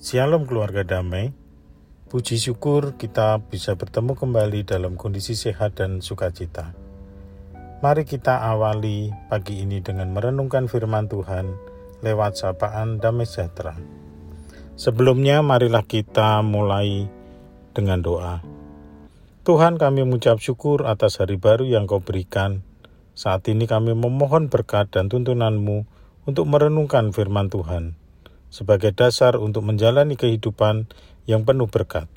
Shalom keluarga damai. Puji syukur kita bisa bertemu kembali dalam kondisi sehat dan sukacita. Mari kita awali pagi ini dengan merenungkan firman Tuhan lewat sapaan damai sejahtera. Sebelumnya marilah kita mulai dengan doa. Tuhan kami mengucap syukur atas hari baru yang kau berikan. Saat ini kami memohon berkat dan tuntunanmu untuk merenungkan firman Tuhan sebagai dasar untuk menjalani kehidupan yang penuh berkat.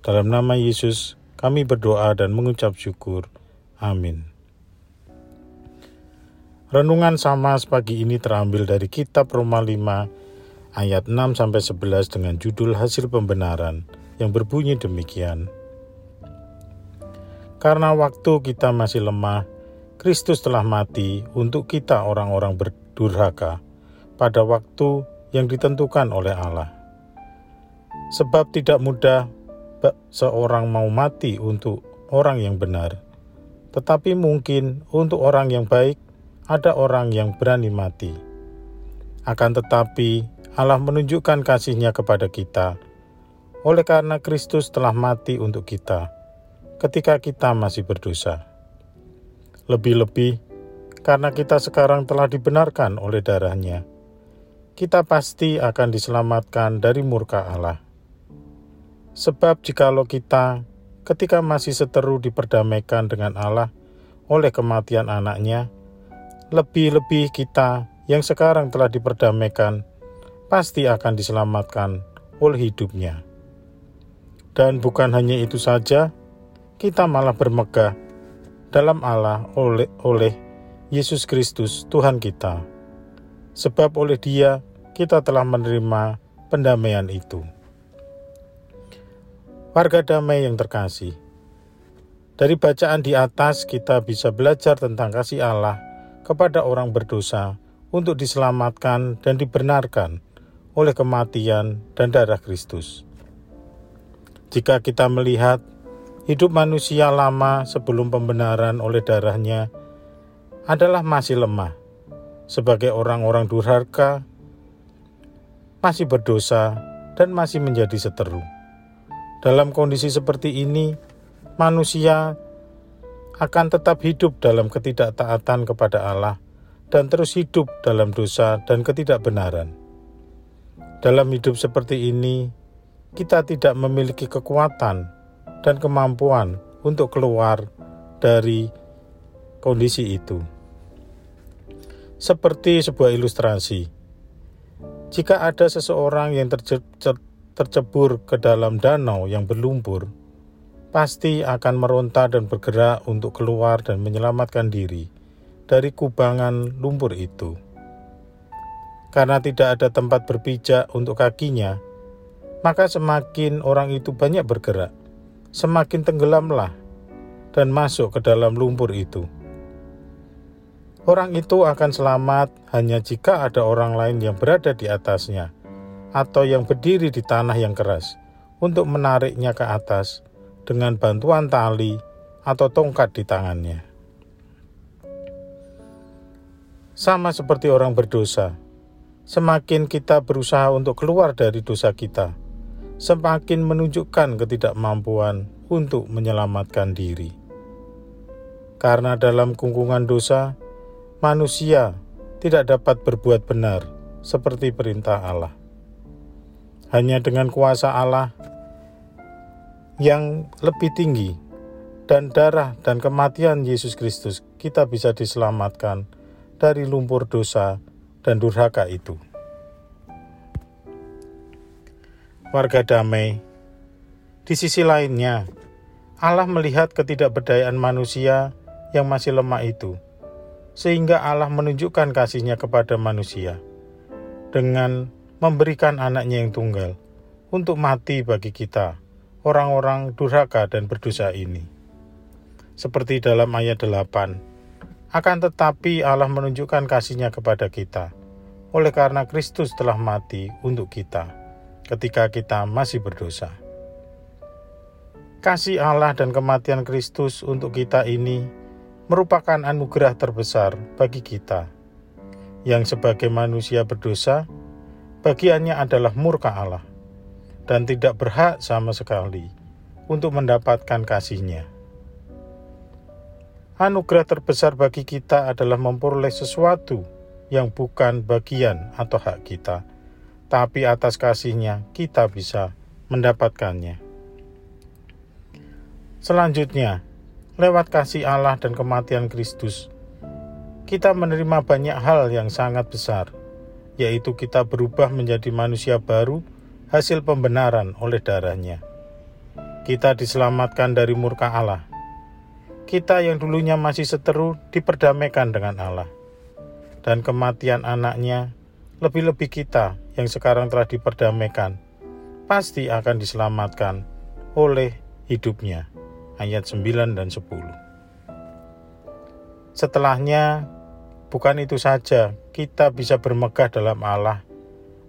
Dalam nama Yesus, kami berdoa dan mengucap syukur. Amin. Renungan sama pagi ini terambil dari kitab Roma 5 ayat 6 sampai 11 dengan judul hasil pembenaran yang berbunyi demikian. Karena waktu kita masih lemah, Kristus telah mati untuk kita orang-orang berdurhaka pada waktu yang ditentukan oleh Allah. Sebab tidak mudah seorang mau mati untuk orang yang benar, tetapi mungkin untuk orang yang baik ada orang yang berani mati. Akan tetapi Allah menunjukkan kasihnya kepada kita, oleh karena Kristus telah mati untuk kita, ketika kita masih berdosa. Lebih-lebih, karena kita sekarang telah dibenarkan oleh darahnya, kita pasti akan diselamatkan dari murka Allah. Sebab jikalau kita ketika masih seteru diperdamaikan dengan Allah oleh kematian anaknya, lebih-lebih kita yang sekarang telah diperdamaikan pasti akan diselamatkan oleh hidupnya. Dan bukan hanya itu saja, kita malah bermegah dalam Allah oleh, oleh Yesus Kristus Tuhan kita. Sebab oleh dia kita telah menerima pendamaian itu. Warga damai yang terkasih, dari bacaan di atas kita bisa belajar tentang kasih Allah kepada orang berdosa untuk diselamatkan dan dibenarkan oleh kematian dan darah Kristus. Jika kita melihat hidup manusia lama sebelum pembenaran oleh darahnya adalah masih lemah, sebagai orang-orang durhaka masih berdosa, dan masih menjadi seteru. Dalam kondisi seperti ini, manusia akan tetap hidup dalam ketidaktaatan kepada Allah dan terus hidup dalam dosa dan ketidakbenaran. Dalam hidup seperti ini, kita tidak memiliki kekuatan dan kemampuan untuk keluar dari kondisi itu. Seperti sebuah ilustrasi, jika ada seseorang yang tercebur ke dalam danau yang berlumpur, pasti akan meronta dan bergerak untuk keluar dan menyelamatkan diri dari kubangan lumpur itu. Karena tidak ada tempat berpijak untuk kakinya, maka semakin orang itu banyak bergerak, semakin tenggelamlah dan masuk ke dalam lumpur itu. Orang itu akan selamat hanya jika ada orang lain yang berada di atasnya atau yang berdiri di tanah yang keras untuk menariknya ke atas dengan bantuan tali atau tongkat di tangannya. Sama seperti orang berdosa, semakin kita berusaha untuk keluar dari dosa kita, semakin menunjukkan ketidakmampuan untuk menyelamatkan diri. Karena dalam kungkungan dosa, manusia tidak dapat berbuat benar seperti perintah Allah. Hanya dengan kuasa Allah yang lebih tinggi dan darah dan kematian Yesus Kristus, kita bisa diselamatkan dari lumpur dosa dan durhaka itu. Warga damai, di sisi lainnya, Allah melihat ketidakberdayaan manusia yang masih lemah itu sehingga Allah menunjukkan kasihnya kepada manusia dengan memberikan anaknya yang tunggal untuk mati bagi kita, orang-orang durhaka dan berdosa ini. Seperti dalam ayat 8, akan tetapi Allah menunjukkan kasihnya kepada kita, oleh karena Kristus telah mati untuk kita, ketika kita masih berdosa. Kasih Allah dan kematian Kristus untuk kita ini merupakan anugerah terbesar bagi kita, yang sebagai manusia berdosa, bagiannya adalah murka Allah. dan tidak berhak sama sekali untuk mendapatkan kasihnya. Anugerah terbesar bagi kita adalah memperoleh sesuatu yang bukan bagian atau hak kita, tapi atas kasihnya kita bisa mendapatkannya. Selanjutnya, lewat kasih Allah dan kematian Kristus, kita menerima banyak hal yang sangat besar, yaitu kita berubah menjadi manusia baru hasil pembenaran oleh darahnya. Kita diselamatkan dari murka Allah. Kita yang dulunya masih seteru diperdamaikan dengan Allah. Dan kematian anaknya, lebih-lebih kita yang sekarang telah diperdamaikan, pasti akan diselamatkan oleh hidupnya. Ayat 9 dan 10. Setelahnya, bukan itu saja, kita bisa bermegah dalam Allah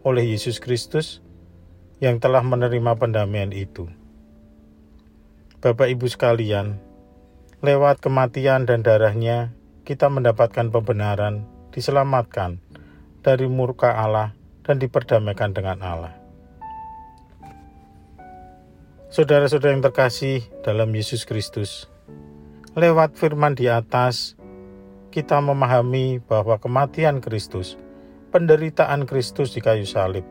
oleh Yesus Kristus yang telah menerima pendamaian itu. Bapak Ibu sekalian, lewat kematian dan darahnya, kita mendapatkan pembenaran, diselamatkan dari murka Allah dan diperdamaikan dengan Allah. Saudara-saudara yang terkasih dalam Yesus Kristus, lewat firman di atas, kita memahami bahwa kematian Kristus, penderitaan Kristus di kayu salib,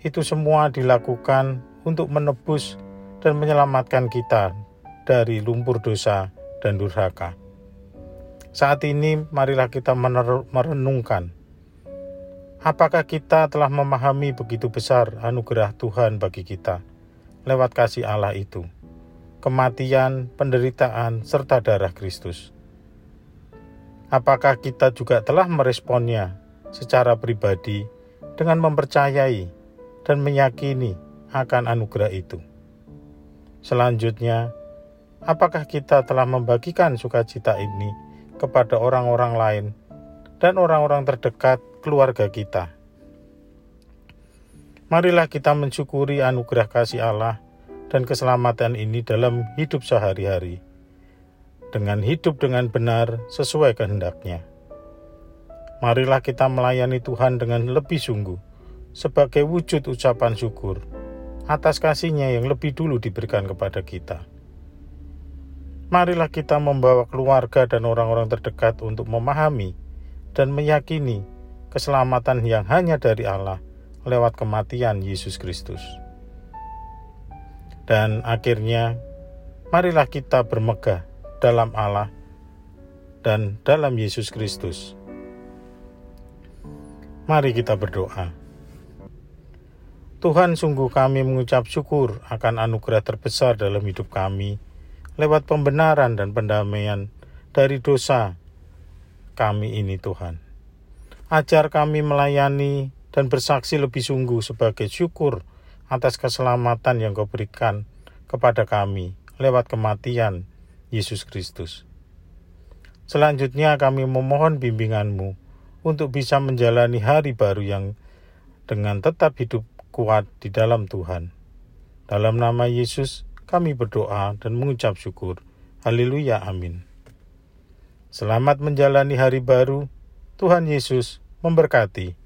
itu semua dilakukan untuk menebus dan menyelamatkan kita dari lumpur dosa dan durhaka. Saat ini, marilah kita merenungkan apakah kita telah memahami begitu besar anugerah Tuhan bagi kita lewat kasih Allah itu, kematian, penderitaan, serta darah Kristus. Apakah kita juga telah meresponnya secara pribadi dengan mempercayai dan meyakini akan anugerah itu. Selanjutnya, apakah kita telah membagikan sukacita ini kepada orang-orang lain dan orang-orang terdekat keluarga kita? Marilah kita mensyukuri anugerah kasih Allah dan keselamatan ini dalam hidup sehari-hari, dengan hidup dengan benar sesuai kehendaknya. Marilah kita melayani Tuhan dengan lebih sungguh sebagai wujud ucapan syukur atas kasihnya yang lebih dulu diberikan kepada kita. Marilah kita membawa keluarga dan orang-orang terdekat untuk memahami dan meyakini keselamatan yang hanya dari Allah lewat kematian Yesus Kristus. Dan akhirnya, marilah kita bermegah dalam Allah dan dalam Yesus Kristus. Mari kita berdoa. Tuhan sungguh kami mengucap syukur akan anugerah terbesar dalam hidup kami lewat pembenaran dan pendamaian dari dosa kami ini Tuhan. Ajar kami melayani dan bersaksi lebih sungguh sebagai syukur atas keselamatan yang kau berikan kepada kami lewat kematian Yesus Kristus. Selanjutnya kami memohon bimbinganmu untuk bisa menjalani hari baru yang dengan tetap hidup kuat di dalam Tuhan. Dalam nama Yesus, kami berdoa dan mengucap syukur. Haleluya, amin. Selamat menjalani hari baru. Tuhan Yesus memberkati.